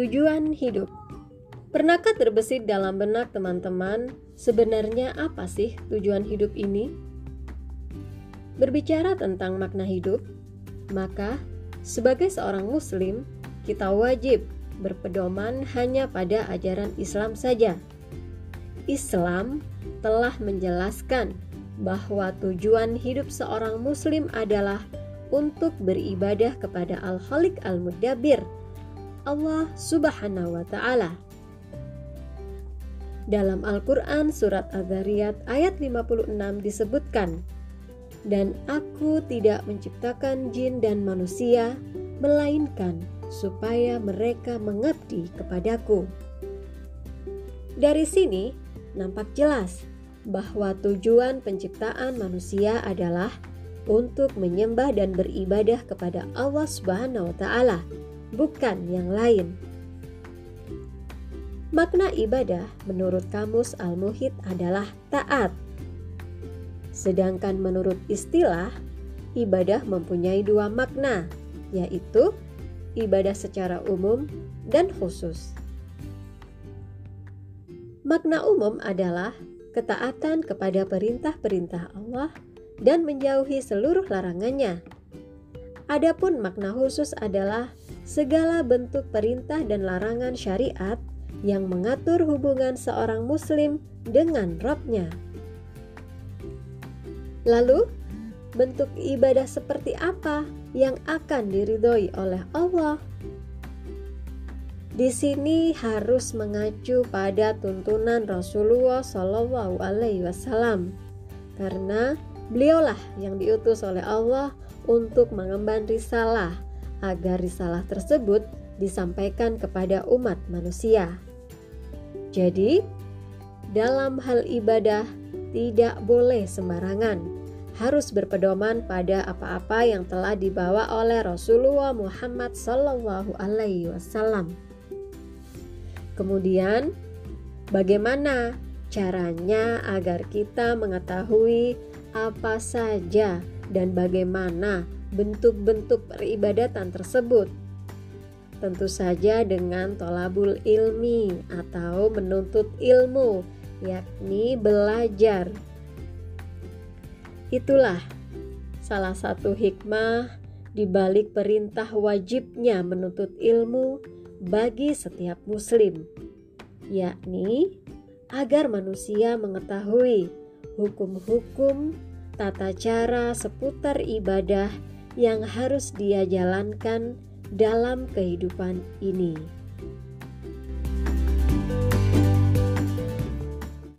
Tujuan hidup Pernahkah terbesit dalam benak teman-teman sebenarnya apa sih tujuan hidup ini? Berbicara tentang makna hidup, maka sebagai seorang muslim, kita wajib berpedoman hanya pada ajaran Islam saja. Islam telah menjelaskan bahwa tujuan hidup seorang muslim adalah untuk beribadah kepada Al-Khaliq Al-Mudabbir, Allah Subhanahu wa taala. Dalam Al-Quran surat Az-Zariyat ayat 56 disebutkan, Dan aku tidak menciptakan jin dan manusia, melainkan supaya mereka mengabdi kepadaku. Dari sini nampak jelas bahwa tujuan penciptaan manusia adalah untuk menyembah dan beribadah kepada Allah Subhanahu wa taala, bukan yang lain. Makna ibadah menurut kamus Al-Muhit adalah taat. Sedangkan menurut istilah, ibadah mempunyai dua makna, yaitu ibadah secara umum dan khusus. Makna umum adalah ketaatan kepada perintah-perintah Allah dan menjauhi seluruh larangannya. Adapun makna khusus adalah segala bentuk perintah dan larangan syariat yang mengatur hubungan seorang muslim dengan Robnya. Lalu, bentuk ibadah seperti apa yang akan diridhoi oleh Allah? Di sini harus mengacu pada tuntunan Rasulullah Shallallahu Alaihi Wasallam, karena beliaulah yang diutus oleh Allah untuk mengemban risalah agar risalah tersebut disampaikan kepada umat manusia. Jadi, dalam hal ibadah tidak boleh sembarangan, harus berpedoman pada apa-apa yang telah dibawa oleh Rasulullah Muhammad Sallallahu Alaihi Wasallam. Kemudian, bagaimana caranya agar kita mengetahui apa saja dan bagaimana bentuk-bentuk peribadatan tersebut? tentu saja dengan tolabul ilmi atau menuntut ilmu, yakni belajar. Itulah salah satu hikmah di balik perintah wajibnya menuntut ilmu bagi setiap muslim, yakni agar manusia mengetahui hukum-hukum tata cara seputar ibadah yang harus dia jalankan dalam kehidupan ini.